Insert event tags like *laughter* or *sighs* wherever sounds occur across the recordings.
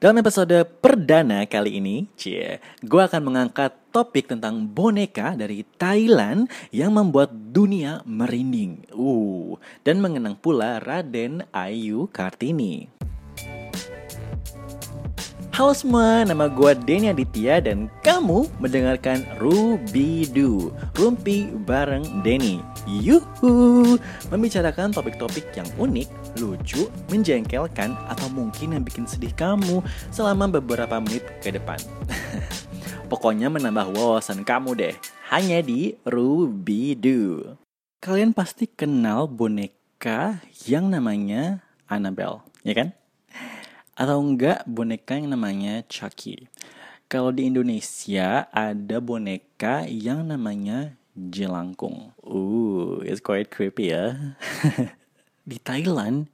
Dalam episode perdana kali ini, cie, gue akan mengangkat topik tentang boneka dari Thailand yang membuat dunia merinding. Uh, dan mengenang pula Raden Ayu Kartini. Halo semua, nama gue Denny Aditya dan kamu mendengarkan Rubidu, Rumpi bareng Denny. Yuhu, membicarakan topik-topik yang unik, lucu, menjengkelkan, atau mungkin yang bikin sedih kamu selama beberapa menit ke depan. *laughs* Pokoknya menambah wawasan kamu deh, hanya di Rubidu. Kalian pasti kenal boneka yang namanya Annabelle, ya kan? atau enggak boneka yang namanya Chucky. Kalau di Indonesia ada boneka yang namanya jelangkung. Uh, it's quite creepy ya. *laughs* di Thailand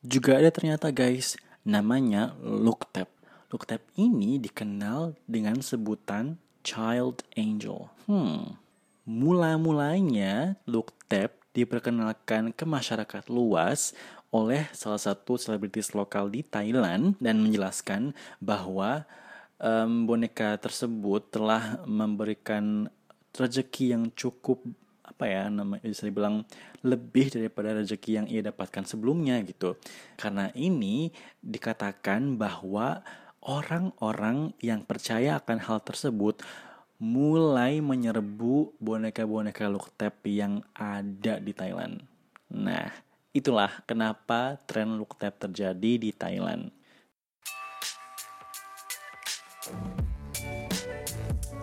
juga ada ternyata guys namanya Luktep. Luktep ini dikenal dengan sebutan Child Angel. Hmm. Mula-mulanya Luktep diperkenalkan ke masyarakat luas oleh salah satu selebritis lokal di Thailand dan menjelaskan bahwa um, boneka tersebut telah memberikan rezeki yang cukup apa ya nama bisa dibilang lebih daripada rezeki yang ia dapatkan sebelumnya gitu. Karena ini dikatakan bahwa orang-orang yang percaya akan hal tersebut mulai menyerbu boneka-boneka look tap yang ada di Thailand. Nah, Itulah kenapa tren look tap terjadi di Thailand.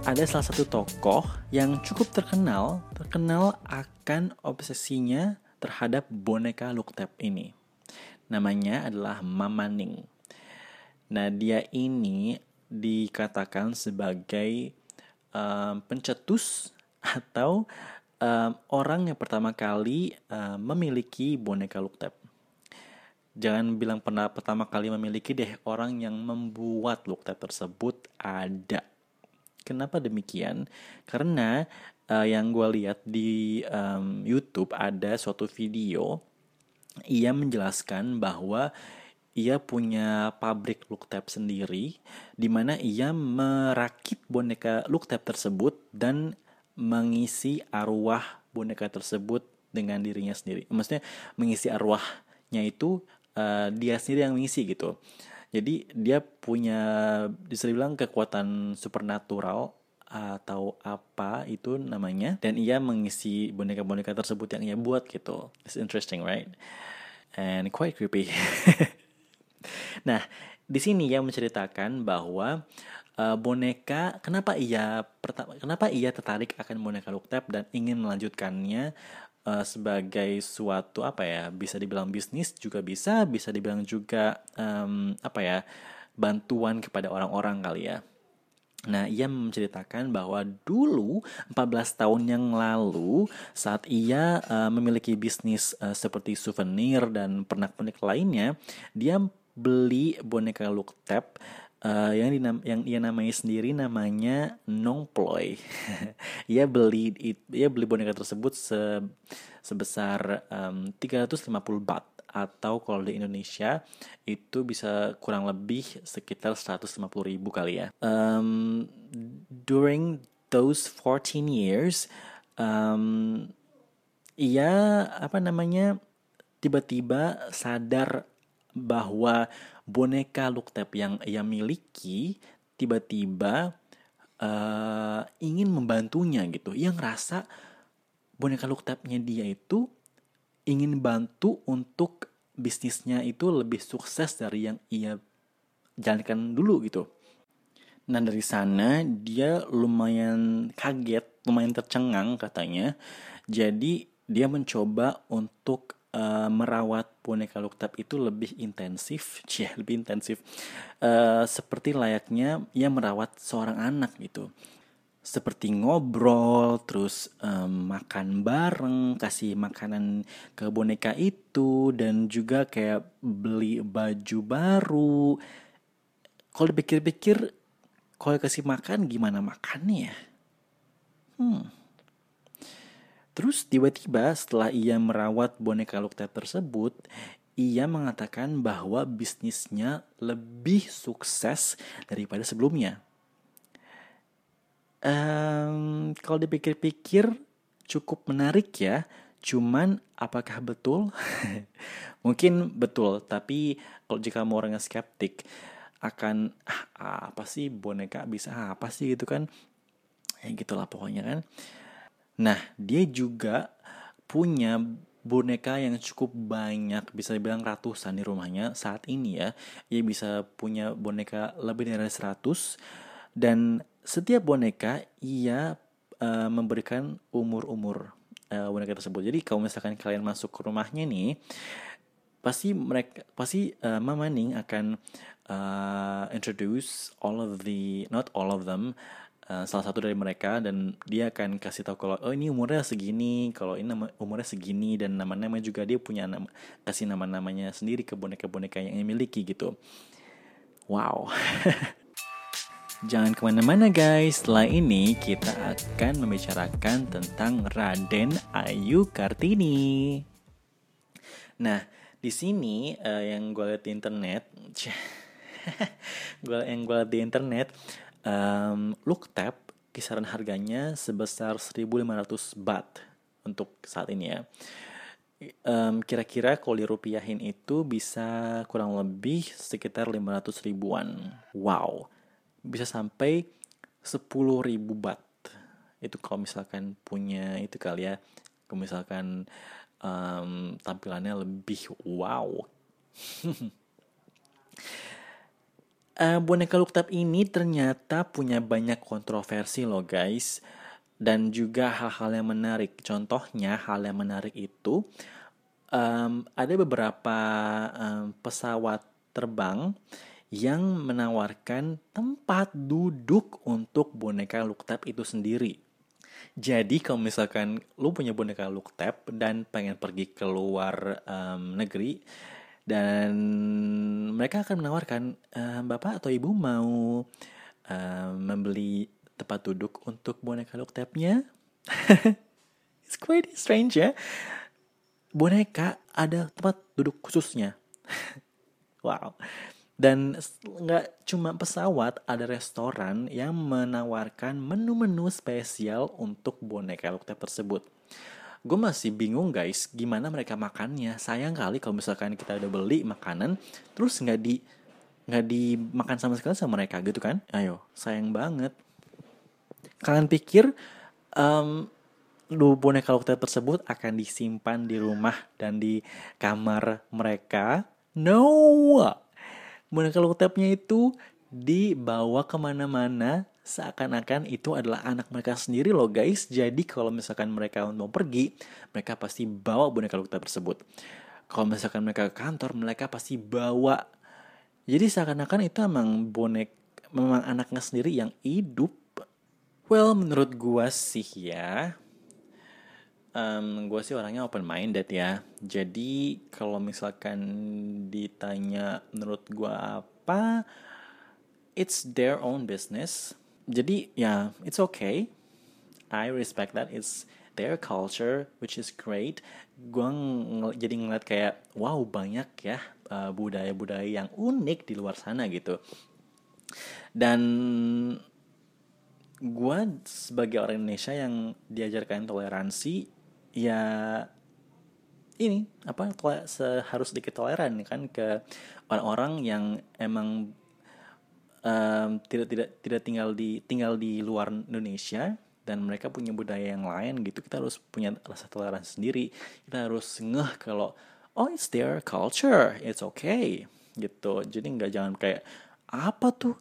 Ada salah satu tokoh yang cukup terkenal, terkenal akan obsesinya terhadap boneka look tap ini. Namanya adalah Mama Ning. Nah, dia ini dikatakan sebagai um, pencetus atau um, orang yang pertama kali um, memiliki boneka look tap. Jangan bilang pernah pertama kali memiliki deh, orang yang membuat look tap tersebut ada. Kenapa demikian? Karena uh, yang gue lihat di um, YouTube ada suatu video, ia menjelaskan bahwa ia punya pabrik look tap sendiri, di mana ia merakit boneka look tap tersebut dan mengisi arwah boneka tersebut dengan dirinya sendiri. Maksudnya mengisi arwahnya itu uh, dia sendiri yang mengisi gitu. Jadi dia punya bisa dibilang kekuatan supernatural atau apa itu namanya dan ia mengisi boneka-boneka tersebut yang ia buat gitu. It's interesting, right? And quite creepy. *laughs* nah, di sini ia menceritakan bahwa uh, boneka kenapa ia kenapa ia tertarik akan boneka look tap dan ingin melanjutkannya uh, sebagai suatu apa ya bisa dibilang bisnis juga bisa bisa dibilang juga um, apa ya bantuan kepada orang-orang kali ya. Nah, ia menceritakan bahwa dulu 14 tahun yang lalu saat ia uh, memiliki bisnis uh, seperti souvenir dan pernak-pernik lainnya, dia beli boneka look tap uh, yang dinam yang ia namai sendiri namanya Nongploy. *laughs* ia beli ia beli boneka tersebut se, sebesar um, 350 baht atau kalau di Indonesia itu bisa kurang lebih sekitar 150 ribu kali ya. Um, during those 14 years, um, ia apa namanya tiba-tiba sadar bahwa boneka look tap yang ia miliki tiba-tiba uh, ingin membantunya gitu. Yang ngerasa boneka look tapnya dia itu ingin bantu untuk bisnisnya itu lebih sukses dari yang ia jalankan dulu gitu. Nah dari sana dia lumayan kaget, lumayan tercengang katanya. Jadi dia mencoba untuk uh, merawat boneka Luktab itu lebih intensif, *laughs* cie lebih intensif, uh, seperti layaknya ia merawat seorang anak gitu, seperti ngobrol, terus um, makan bareng, kasih makanan ke boneka itu, dan juga kayak beli baju baru. Kalau dipikir-pikir, kalau kasih makan gimana makannya? Ya? Hmm Terus tiba-tiba setelah ia merawat boneka Luktet tersebut, ia mengatakan bahwa bisnisnya lebih sukses daripada sebelumnya. Um, kalau dipikir-pikir cukup menarik ya. Cuman apakah betul? *laughs* Mungkin betul, tapi kalau jika mau orangnya skeptik akan ah, apa sih boneka bisa apa sih gitu kan? Ya gitulah pokoknya kan. Nah, dia juga punya boneka yang cukup banyak, bisa dibilang ratusan di rumahnya saat ini ya. Ia bisa punya boneka lebih dari 100 dan setiap boneka ia uh, memberikan umur-umur uh, boneka tersebut. Jadi kalau misalkan kalian masuk ke rumahnya nih, pasti mereka pasti uh, Mama Ning akan uh, introduce all of the not all of them uh, salah satu dari mereka dan dia akan kasih tahu kalau oh ini umurnya segini, kalau ini nama, umurnya segini dan nama-nama juga dia punya nama kasih nama-namanya sendiri ke boneka-boneka yang dimiliki gitu. Wow. *laughs* Jangan ke mana-mana guys, setelah ini kita akan membicarakan tentang Raden Ayu Kartini. Nah, di sini uh, yang gue lihat di internet, *laughs* gue yang gue lihat di internet, um, look tab kisaran harganya sebesar 1.500 baht untuk saat ini ya. Um, kira-kira kalau dirupiahin itu bisa kurang lebih sekitar 500 ribuan. Wow. Bisa sampai 10.000 baht. Itu kalau misalkan punya itu kali ya. Kalau misalkan um, tampilannya lebih. Wow *laughs* uh, boneka look tab ini ternyata punya banyak kontroversi loh guys dan juga hal-hal yang menarik contohnya hal yang menarik itu um, ada beberapa um, pesawat terbang yang menawarkan tempat duduk untuk boneka look tab itu sendiri. Jadi kalau misalkan lu punya boneka look tab dan pengen pergi ke luar um, negeri dan mereka akan menawarkan ehm, bapak atau ibu mau um, membeli tempat duduk untuk boneka look tabnya. *laughs* It's quite strange ya. Boneka ada tempat duduk khususnya. *laughs* wow. Dan nggak cuma pesawat, ada restoran yang menawarkan menu-menu spesial untuk boneka Looktab tersebut. Gue masih bingung guys, gimana mereka makannya. Sayang kali kalau misalkan kita udah beli makanan, terus nggak di nggak dimakan sama sekali sama mereka gitu kan? Ayo, sayang banget. Kalian pikir um, lu boneka Looktab tersebut akan disimpan di rumah dan di kamar mereka? No, boneka loketapnya itu dibawa ke mana-mana seakan-akan itu adalah anak mereka sendiri loh guys. Jadi kalau misalkan mereka mau pergi, mereka pasti bawa boneka loketap tersebut. Kalau misalkan mereka ke kantor, mereka pasti bawa. Jadi seakan-akan itu emang bonek, memang anaknya sendiri yang hidup. Well, menurut gua sih ya, um, gue sih orangnya open minded ya jadi kalau misalkan ditanya menurut gue apa it's their own business jadi ya yeah, it's okay. I respect that. It's their culture which is great. Gue ng jadi ngeliat kayak wow banyak ya uh, budaya-budaya yang unik di luar sana gitu. Dan gue sebagai orang Indonesia yang diajarkan toleransi ya ini apa seharus sedikit toleran kan ke orang-orang yang emang um, tidak tidak tidak tinggal di tinggal di luar Indonesia dan mereka punya budaya yang lain gitu. Kita harus punya rasa toleran sendiri. Kita harus ngeh kalau oh it's their culture. It's okay. Gitu. Jadi nggak jangan kayak apa tuh?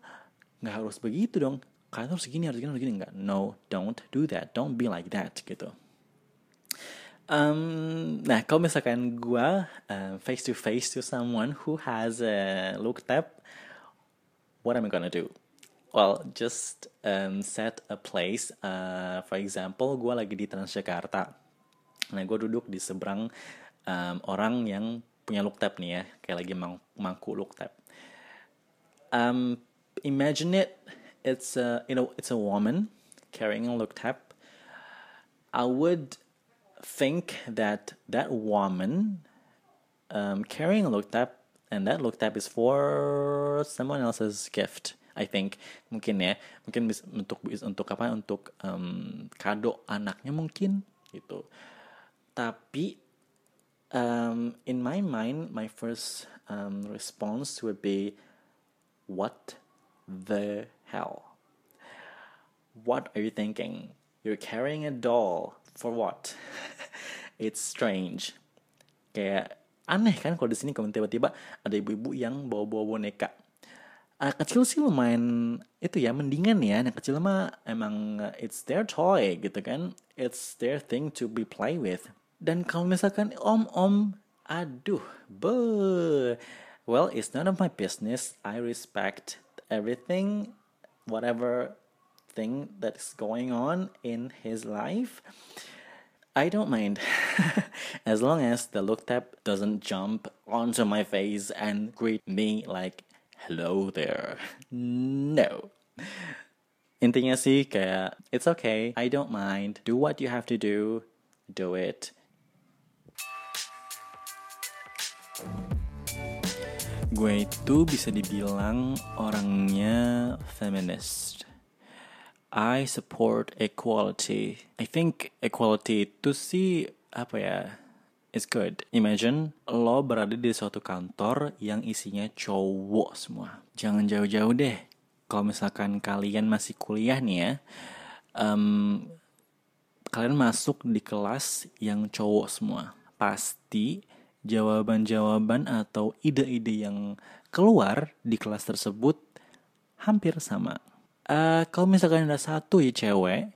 Nggak harus begitu dong. Kalian harus gini harus gini harus gini. Nggak. No don't do that. Don't be like that gitu. Um, nah, kalau misalkan gue uh, face to face to someone who has a look tab, what am I gonna do? Well, just um, set a place. Uh, for example, gue lagi di Transjakarta. Nah, gue duduk di seberang um, orang yang punya look tab nih ya, kayak lagi mang mangku look tab. Um, imagine it, it's a you know it's a woman carrying a look tab. I would think that that woman um, carrying a look tab, and that look tab is for someone else's gift. I think. Mungkin ya mungkin bisa untuk untuk apa untuk um, kado anaknya mungkin gitu. Tapi um, in my mind my first um, response would be what the hell? What are you thinking? You're carrying a doll for what? *laughs* It's strange. Kayak aneh kan kalau di sini kalau tiba-tiba ada ibu-ibu yang bawa-bawa boneka. Anak kecil sih lumayan itu ya mendingan ya. Anak kecil mah emang uh, it's their toy gitu kan. It's their thing to be play with. Dan kalau misalkan om om aduh be well it's none of my business. I respect everything whatever thing that's going on in his life I don't mind *laughs* as long as the look tab doesn't jump onto my face and greet me like hello there. *laughs* No. Intinya sih kayak it's okay, I don't mind. Do what you have to do. Do it. Gue itu bisa dibilang orangnya feminist. I support equality. I think equality itu sih apa ya? It's good. Imagine lo berada di suatu kantor yang isinya cowok semua. Jangan jauh-jauh deh. Kalau misalkan kalian masih kuliah nih ya, um, kalian masuk di kelas yang cowok semua. Pasti jawaban-jawaban atau ide-ide yang keluar di kelas tersebut hampir sama. Uh, kalau misalkan ada satu ya cewek,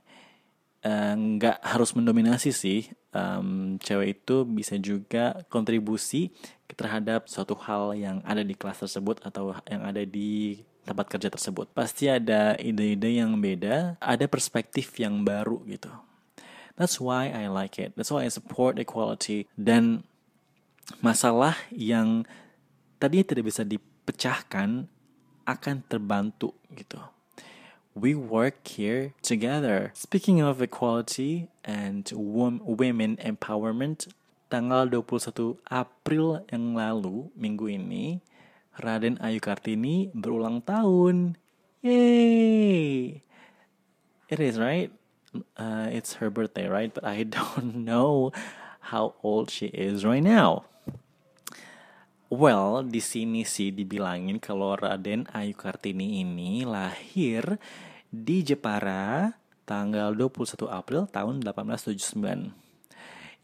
uh, nggak harus mendominasi sih um, cewek itu bisa juga kontribusi terhadap suatu hal yang ada di kelas tersebut atau yang ada di tempat kerja tersebut. Pasti ada ide-ide yang beda, ada perspektif yang baru gitu. That's why I like it. That's why I support equality. Dan masalah yang tadinya tidak bisa dipecahkan akan terbantu gitu we work here together. Speaking of equality and women empowerment, tanggal 21 April yang lalu, minggu ini, Raden Ayu Kartini berulang tahun. Yay! It is, right? Uh, it's her birthday, right? But I *laughs* don't know how old she is right now. Well, di sini sih dibilangin kalau Raden Ayu Kartini ini lahir di Jepara tanggal 21 April tahun 1879.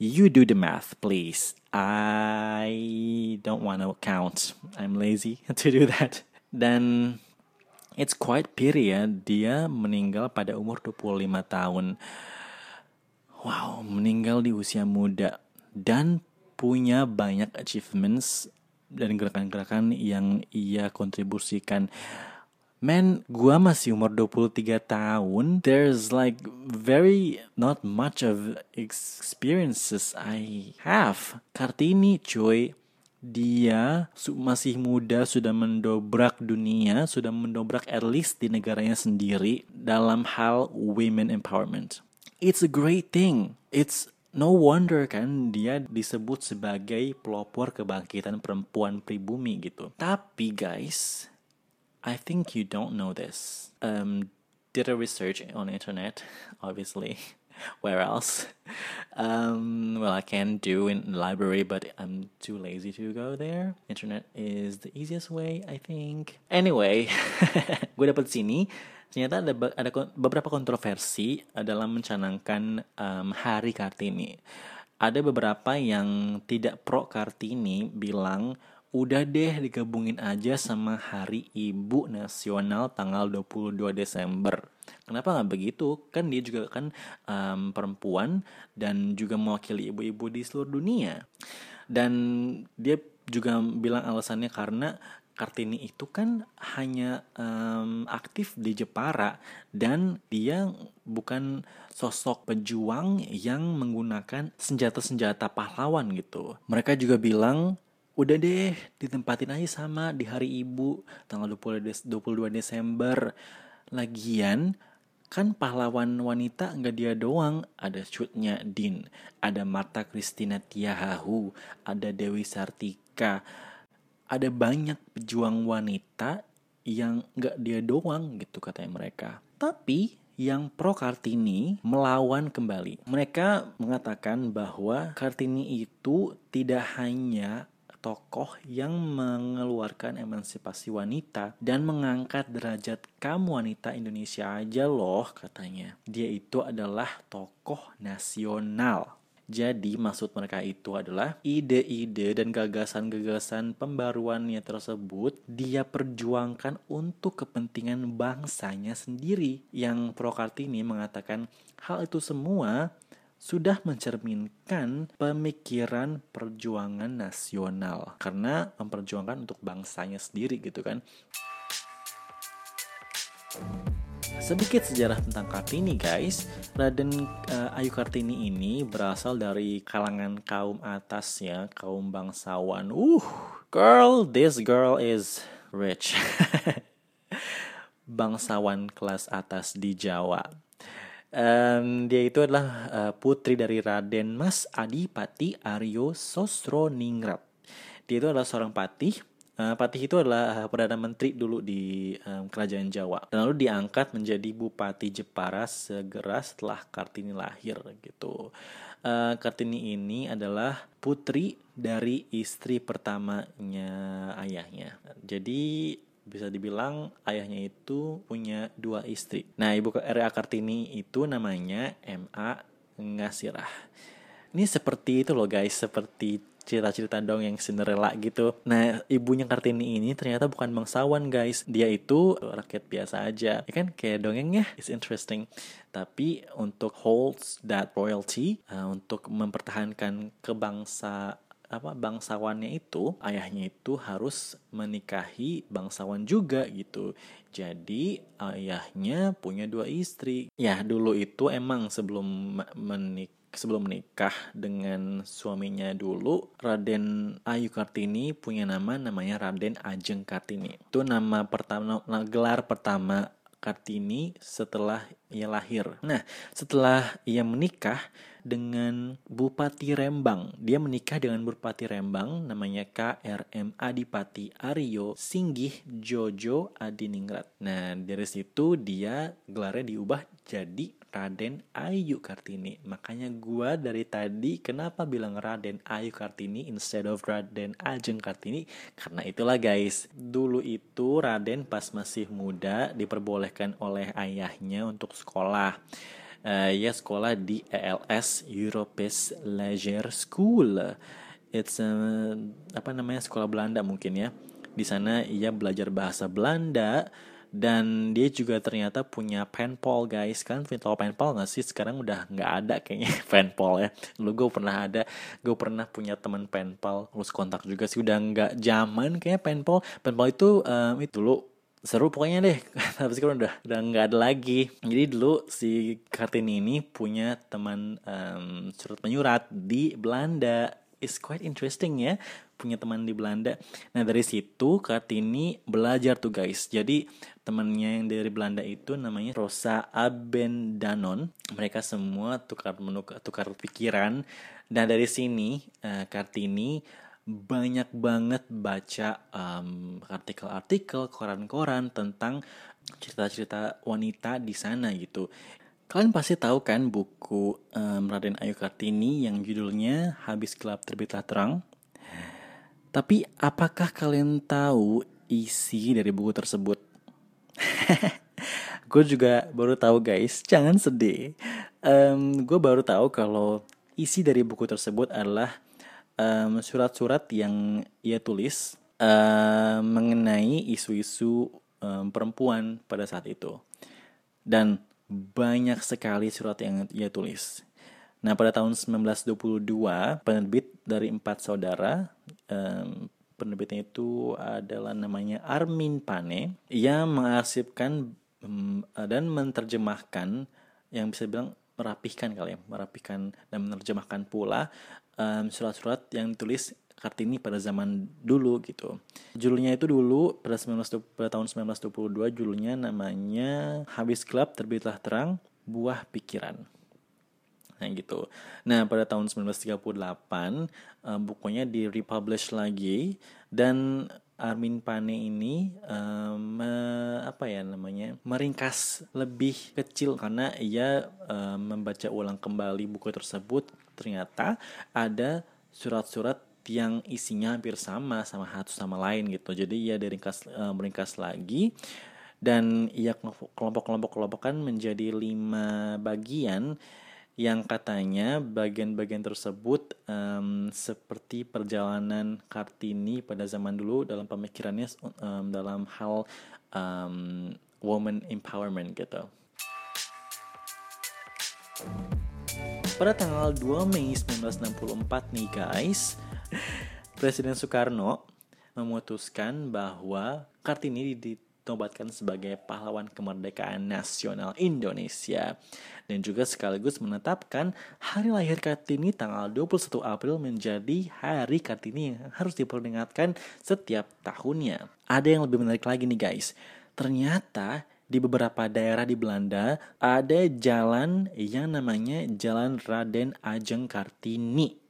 You do the math, please. I don't want to count. I'm lazy *laughs* to do that. Dan it's quite pity ya, dia meninggal pada umur 25 tahun. Wow, meninggal di usia muda dan punya banyak achievements dan gerakan-gerakan yang ia kontribusikan. Man, gua masih umur 23 tahun. There's like very not much of experiences I have. Kartini cuy, dia masih muda sudah mendobrak dunia, sudah mendobrak at least di negaranya sendiri dalam hal women empowerment. It's a great thing. It's No wonder kan dia disebut sebagai pelopor kebangkitan perempuan pribumi gitu. Tapi guys, I think you don't know this. Um, did a research on internet, *laughs* obviously. *laughs* Where else? Um, well, I can do in library, but I'm too lazy to go there. Internet is the easiest way, I think. Anyway, *laughs* gue dapet sini ternyata ada ada beberapa kontroversi dalam mencanangkan um, Hari Kartini. Ada beberapa yang tidak pro Kartini bilang udah deh digabungin aja sama Hari Ibu Nasional tanggal 22 Desember. Kenapa nggak begitu? Kan dia juga kan um, perempuan dan juga mewakili ibu-ibu di seluruh dunia. Dan dia juga bilang alasannya karena Kartini itu kan hanya um, aktif di Jepara dan dia bukan sosok pejuang yang menggunakan senjata-senjata pahlawan gitu. Mereka juga bilang udah deh ditempatin aja sama di hari ibu tanggal 22 Desember. Lagian kan pahlawan wanita nggak dia doang ada cutnya Din ada Marta Christina Tiahahu ada Dewi Sartika ada banyak pejuang wanita yang nggak dia doang gitu katanya mereka. Tapi yang pro Kartini melawan kembali. Mereka mengatakan bahwa Kartini itu tidak hanya tokoh yang mengeluarkan emansipasi wanita dan mengangkat derajat kamu wanita Indonesia aja loh katanya. Dia itu adalah tokoh nasional. Jadi maksud mereka itu adalah ide-ide dan gagasan-gagasan pembaruannya tersebut dia perjuangkan untuk kepentingan bangsanya sendiri. Yang Pro Kartini mengatakan hal itu semua sudah mencerminkan pemikiran perjuangan nasional karena memperjuangkan untuk bangsanya sendiri gitu kan. Sedikit sejarah tentang Kartini guys. Raden uh, Ayu Kartini ini berasal dari kalangan kaum atas ya, kaum bangsawan. Uh, girl, this girl is rich. *laughs* bangsawan kelas atas di Jawa. Um, dia itu adalah uh, putri dari Raden Mas Adipati Aryo Sosroningrat. Dia itu adalah seorang patih Uh, Patih itu adalah uh, perdana menteri dulu di um, kerajaan Jawa dan lalu diangkat menjadi bupati Jepara segera setelah Kartini lahir gitu. Uh, Kartini ini adalah putri dari istri pertamanya ayahnya. Jadi bisa dibilang ayahnya itu punya dua istri. Nah, ibu R.A. Kartini itu namanya M.A. Ngasirah. Ini seperti itu loh guys, seperti cerita-cerita dong yang Cinderella gitu. Nah, ibunya Kartini ini ternyata bukan bangsawan, guys. Dia itu rakyat biasa aja. Ya kan kayak dongengnya it's interesting. Tapi untuk holds that royalty, uh, untuk mempertahankan kebangsa apa bangsawannya itu ayahnya itu harus menikahi bangsawan juga gitu jadi ayahnya punya dua istri ya dulu itu emang sebelum menik sebelum menikah dengan suaminya dulu, Raden Ayu Kartini punya nama namanya Raden Ajeng Kartini. Itu nama pertama, gelar pertama Kartini setelah ia lahir. Nah, setelah ia menikah dengan Bupati Rembang, dia menikah dengan Bupati Rembang namanya KRM Adipati Aryo Singgih Jojo Adiningrat. Nah, dari situ dia gelarnya diubah jadi Raden Ayu Kartini. Makanya gua dari tadi kenapa bilang Raden Ayu Kartini instead of Raden Ajeng Kartini? Karena itulah guys, dulu itu Raden pas masih muda diperbolehkan oleh ayahnya untuk sekolah. Uh, ya sekolah di ELS Europes Leisure School. It's uh, apa namanya sekolah Belanda mungkin ya. Di sana ia belajar bahasa Belanda, dan dia juga ternyata punya penpal guys. Kan punya tau penpal gak sih? Sekarang udah nggak ada kayaknya *laughs* penpal ya. Lu gue pernah ada gue pernah punya teman penpal terus kontak juga sih. Udah nggak zaman kayaknya penpal penpal itu um, itu dulu seru pokoknya deh *laughs* tapi sekarang udah udah nggak ada lagi jadi dulu si Kartini ini punya teman um, surat menyurat di Belanda is quite interesting ya punya teman di Belanda. Nah dari situ Kartini belajar tuh guys. Jadi temannya yang dari Belanda itu namanya Rosa Abendanon. Mereka semua tukar menukar tukar pikiran. Dan dari sini uh, Kartini banyak banget baca artikel artikel-artikel, koran-koran tentang cerita-cerita wanita di sana gitu. Kalian pasti tahu kan buku um, Raden Ayu Kartini yang judulnya Habis Gelap Terbitlah Terang. Tapi apakah kalian tahu isi dari buku tersebut? *laughs* gue juga baru tahu guys, jangan sedih. Um, gue baru tahu kalau isi dari buku tersebut adalah surat-surat um, yang ia tulis um, mengenai isu-isu um, perempuan pada saat itu. Dan banyak sekali surat yang ia tulis. Nah, pada tahun 1922, penerbit dari empat saudara, um, penerbitnya itu adalah namanya Armin Pane, ia mengarsipkan um, dan menerjemahkan yang bisa bilang merapihkan kali ya, merapihkan dan menerjemahkan pula surat-surat um, yang ditulis Kartini pada zaman dulu gitu. Judulnya itu dulu pada 19 pada tahun 1922 judulnya namanya Habis Gelap Terbitlah Terang Buah Pikiran. Nah gitu. Nah pada tahun 1938 uh, bukunya di republish lagi dan Armin Pane ini uh, me, apa ya namanya meringkas lebih kecil karena ia uh, membaca ulang kembali buku tersebut. Ternyata ada surat-surat yang isinya hampir sama sama satu sama lain gitu. Jadi ia diringkas uh, meringkas lagi dan ia kelompok-kelompok kelompokan menjadi lima bagian yang katanya bagian-bagian tersebut um, seperti perjalanan Kartini pada zaman dulu dalam pemikirannya um, dalam hal um, woman empowerment gitu. Pada tanggal 2 Mei 1964 nih guys, Presiden Soekarno memutuskan bahwa Kartini dinobatkan sebagai pahlawan kemerdekaan nasional Indonesia dan juga sekaligus menetapkan hari lahir Kartini tanggal 21 April menjadi hari Kartini yang harus diperingatkan setiap tahunnya. Ada yang lebih menarik lagi nih guys. Ternyata di beberapa daerah di Belanda ada jalan yang namanya Jalan Raden Ajeng Kartini.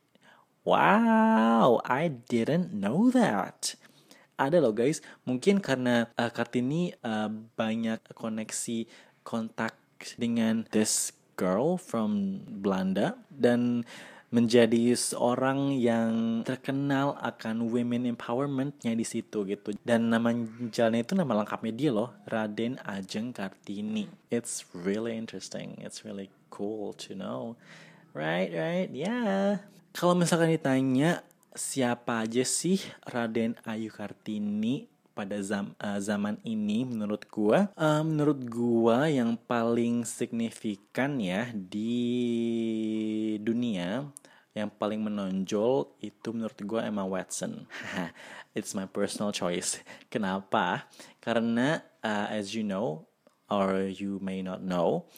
Wow, I didn't know that ada loh guys. Mungkin karena uh, Kartini uh, banyak koneksi kontak dengan this girl from Belanda dan menjadi seorang yang terkenal akan women empowermentnya di situ gitu. Dan nama jalannya itu nama lengkapnya dia loh Raden Ajeng Kartini. It's really interesting. It's really cool to know. Right right? Yeah. Kalau misalkan ditanya siapa aja sih Raden Ayu Kartini pada zam, uh, zaman ini menurut gua uh, menurut gua yang paling signifikan ya di dunia yang paling menonjol itu menurut gue Emma Watson. *laughs* It's my personal choice. *laughs* Kenapa? Karena uh, as you know or you may not know,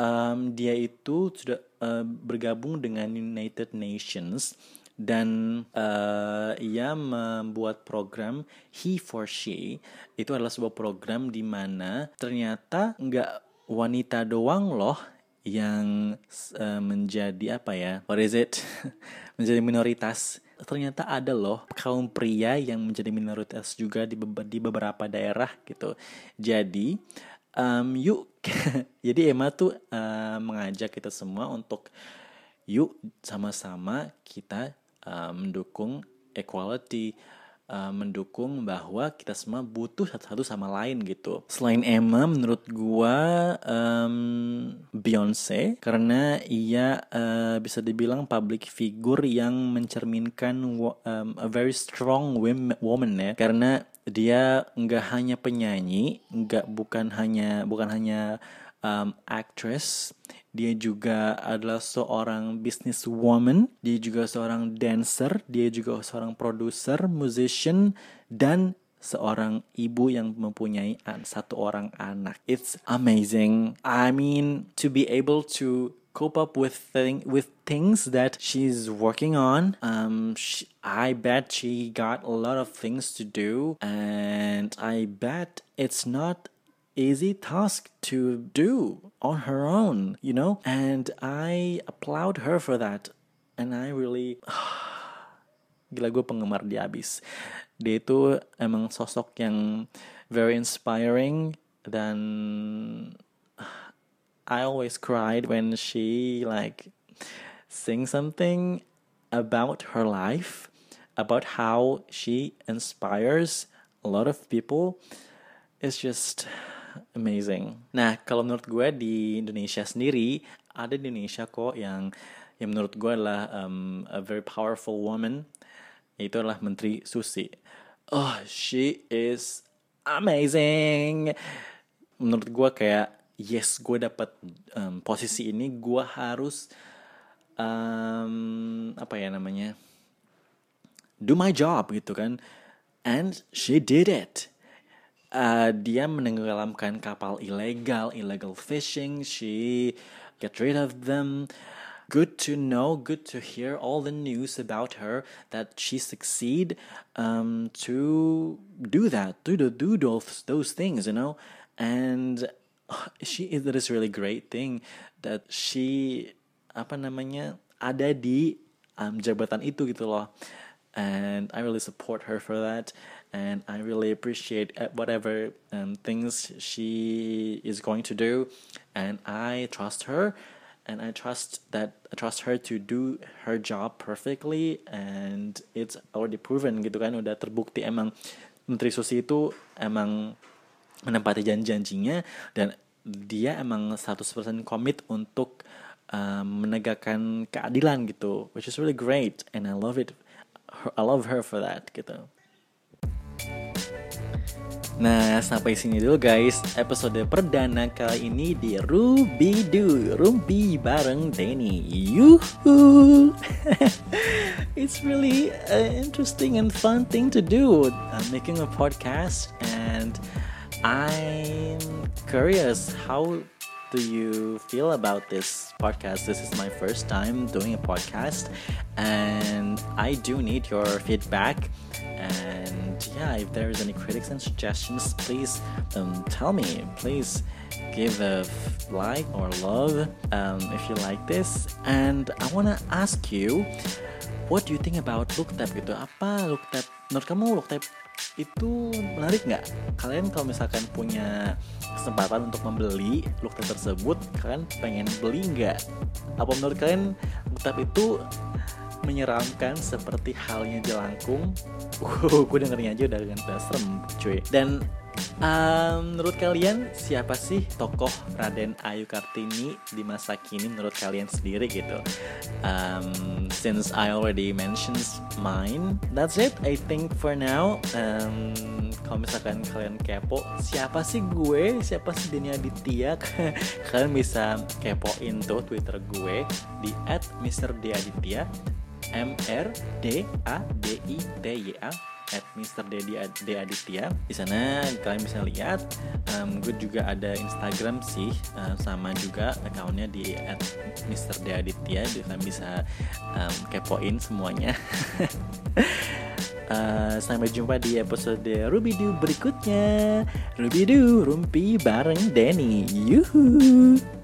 um, dia itu sudah uh, bergabung dengan United Nations dan uh, ia membuat program He for She. Itu adalah sebuah program di mana ternyata nggak wanita doang loh yang uh, menjadi apa ya what is it? *laughs* Menjadi minoritas. Ternyata ada loh kaum pria yang menjadi minoritas juga di, be di beberapa daerah gitu. Jadi um, yuk *laughs* jadi Emma tuh uh, mengajak kita semua untuk yuk sama-sama kita uh, mendukung equality, uh, mendukung bahwa kita semua butuh satu-satu sama lain gitu. Selain Emma, menurut gua um, Beyonce karena ia uh, bisa dibilang public figure yang mencerminkan um, a very strong woman ya. Karena dia nggak hanya penyanyi, nggak bukan hanya bukan hanya um, actress, dia juga adalah seorang businesswoman, dia juga seorang dancer, dia juga seorang producer, musician, dan seorang ibu yang mempunyai satu orang anak. It's amazing. I mean, to be able to cope up with thing with things that she's working on. Um, she, I bet she got a lot of things to do, and I bet it's not easy task to do on her own, you know? And I applaud her for that. And I really *sighs* gila gue penggemar dia abis. Dia itu emang sosok yang very inspiring dan *sighs* I always cried when she like sing something about her life, about how she inspires a lot of people. It's just amazing. Nah, kalau menurut gue di Indonesia sendiri ada di Indonesia kok yang yang menurut gue adalah um, a very powerful woman. Itu adalah Menteri Susi. Oh, she is amazing. Menurut gue kayak yes, gue dapat um, posisi ini, gue harus um, apa ya namanya do my job gitu kan. And she did it uh, dia menenggelamkan kapal ilegal, illegal fishing. She get rid of them. Good to know, good to hear all the news about her that she succeed um, to do that, to do, do those those things, you know, and she that is really great thing that she apa namanya ada di um, jabatan itu gitu loh and I really support her for that and I really appreciate uh, whatever um, things she is going to do. And I trust her and I trust that I trust her to do her job perfectly. And it's already proven gitu kan udah terbukti emang Menteri Susi itu emang menempati janji-janjinya. Dan dia emang 100% komit untuk um, menegakkan keadilan gitu which is really great. And I love it I love her for that gitu Nah, sampai sini dulu guys episode perdana kali ini di Ruby Do Rumpi bareng Denny. Yuhu! *laughs* It's really an interesting and fun thing to do. I'm making a podcast and I'm curious how do you feel about this podcast? This is my first time doing a podcast, and I do need your feedback. And yeah, if there is any critics and suggestions, please um, tell me. Please give a like or love um, if you like this. And I wanna ask you, what do you think about look tab gitu? Apa look tab? Menurut kamu look tab itu menarik nggak? Kalian kalau misalkan punya kesempatan untuk membeli looktab tersebut, kalian pengen beli nggak? Apa menurut kalian looktab itu menyeramkan seperti halnya jelangkung? *laughs* Uh, gue dengernya aja udah, udah serem cuy. Dan Um, menurut kalian siapa sih tokoh Raden Ayu Kartini di masa kini menurut kalian sendiri gitu? Um, since I already mentioned mine, that's it. I think for now. Um, kalau misalkan kalian kepo, siapa sih gue? Siapa sih Dini Aditya? *laughs* kalian bisa kepoin tuh Twitter gue di @mrdiaditya M R D A D I T Y A at Mr. Dedi D Aditya. Di sana kalian bisa lihat, um, gue juga ada Instagram sih, uh, sama juga akunnya di at Mr. D Aditya. Jadi kalian bisa um, kepoin semuanya. Uh, *laughs* sampai jumpa di episode Ruby Doo berikutnya. Ruby Doo, rumpi bareng Denny. Yuhuu.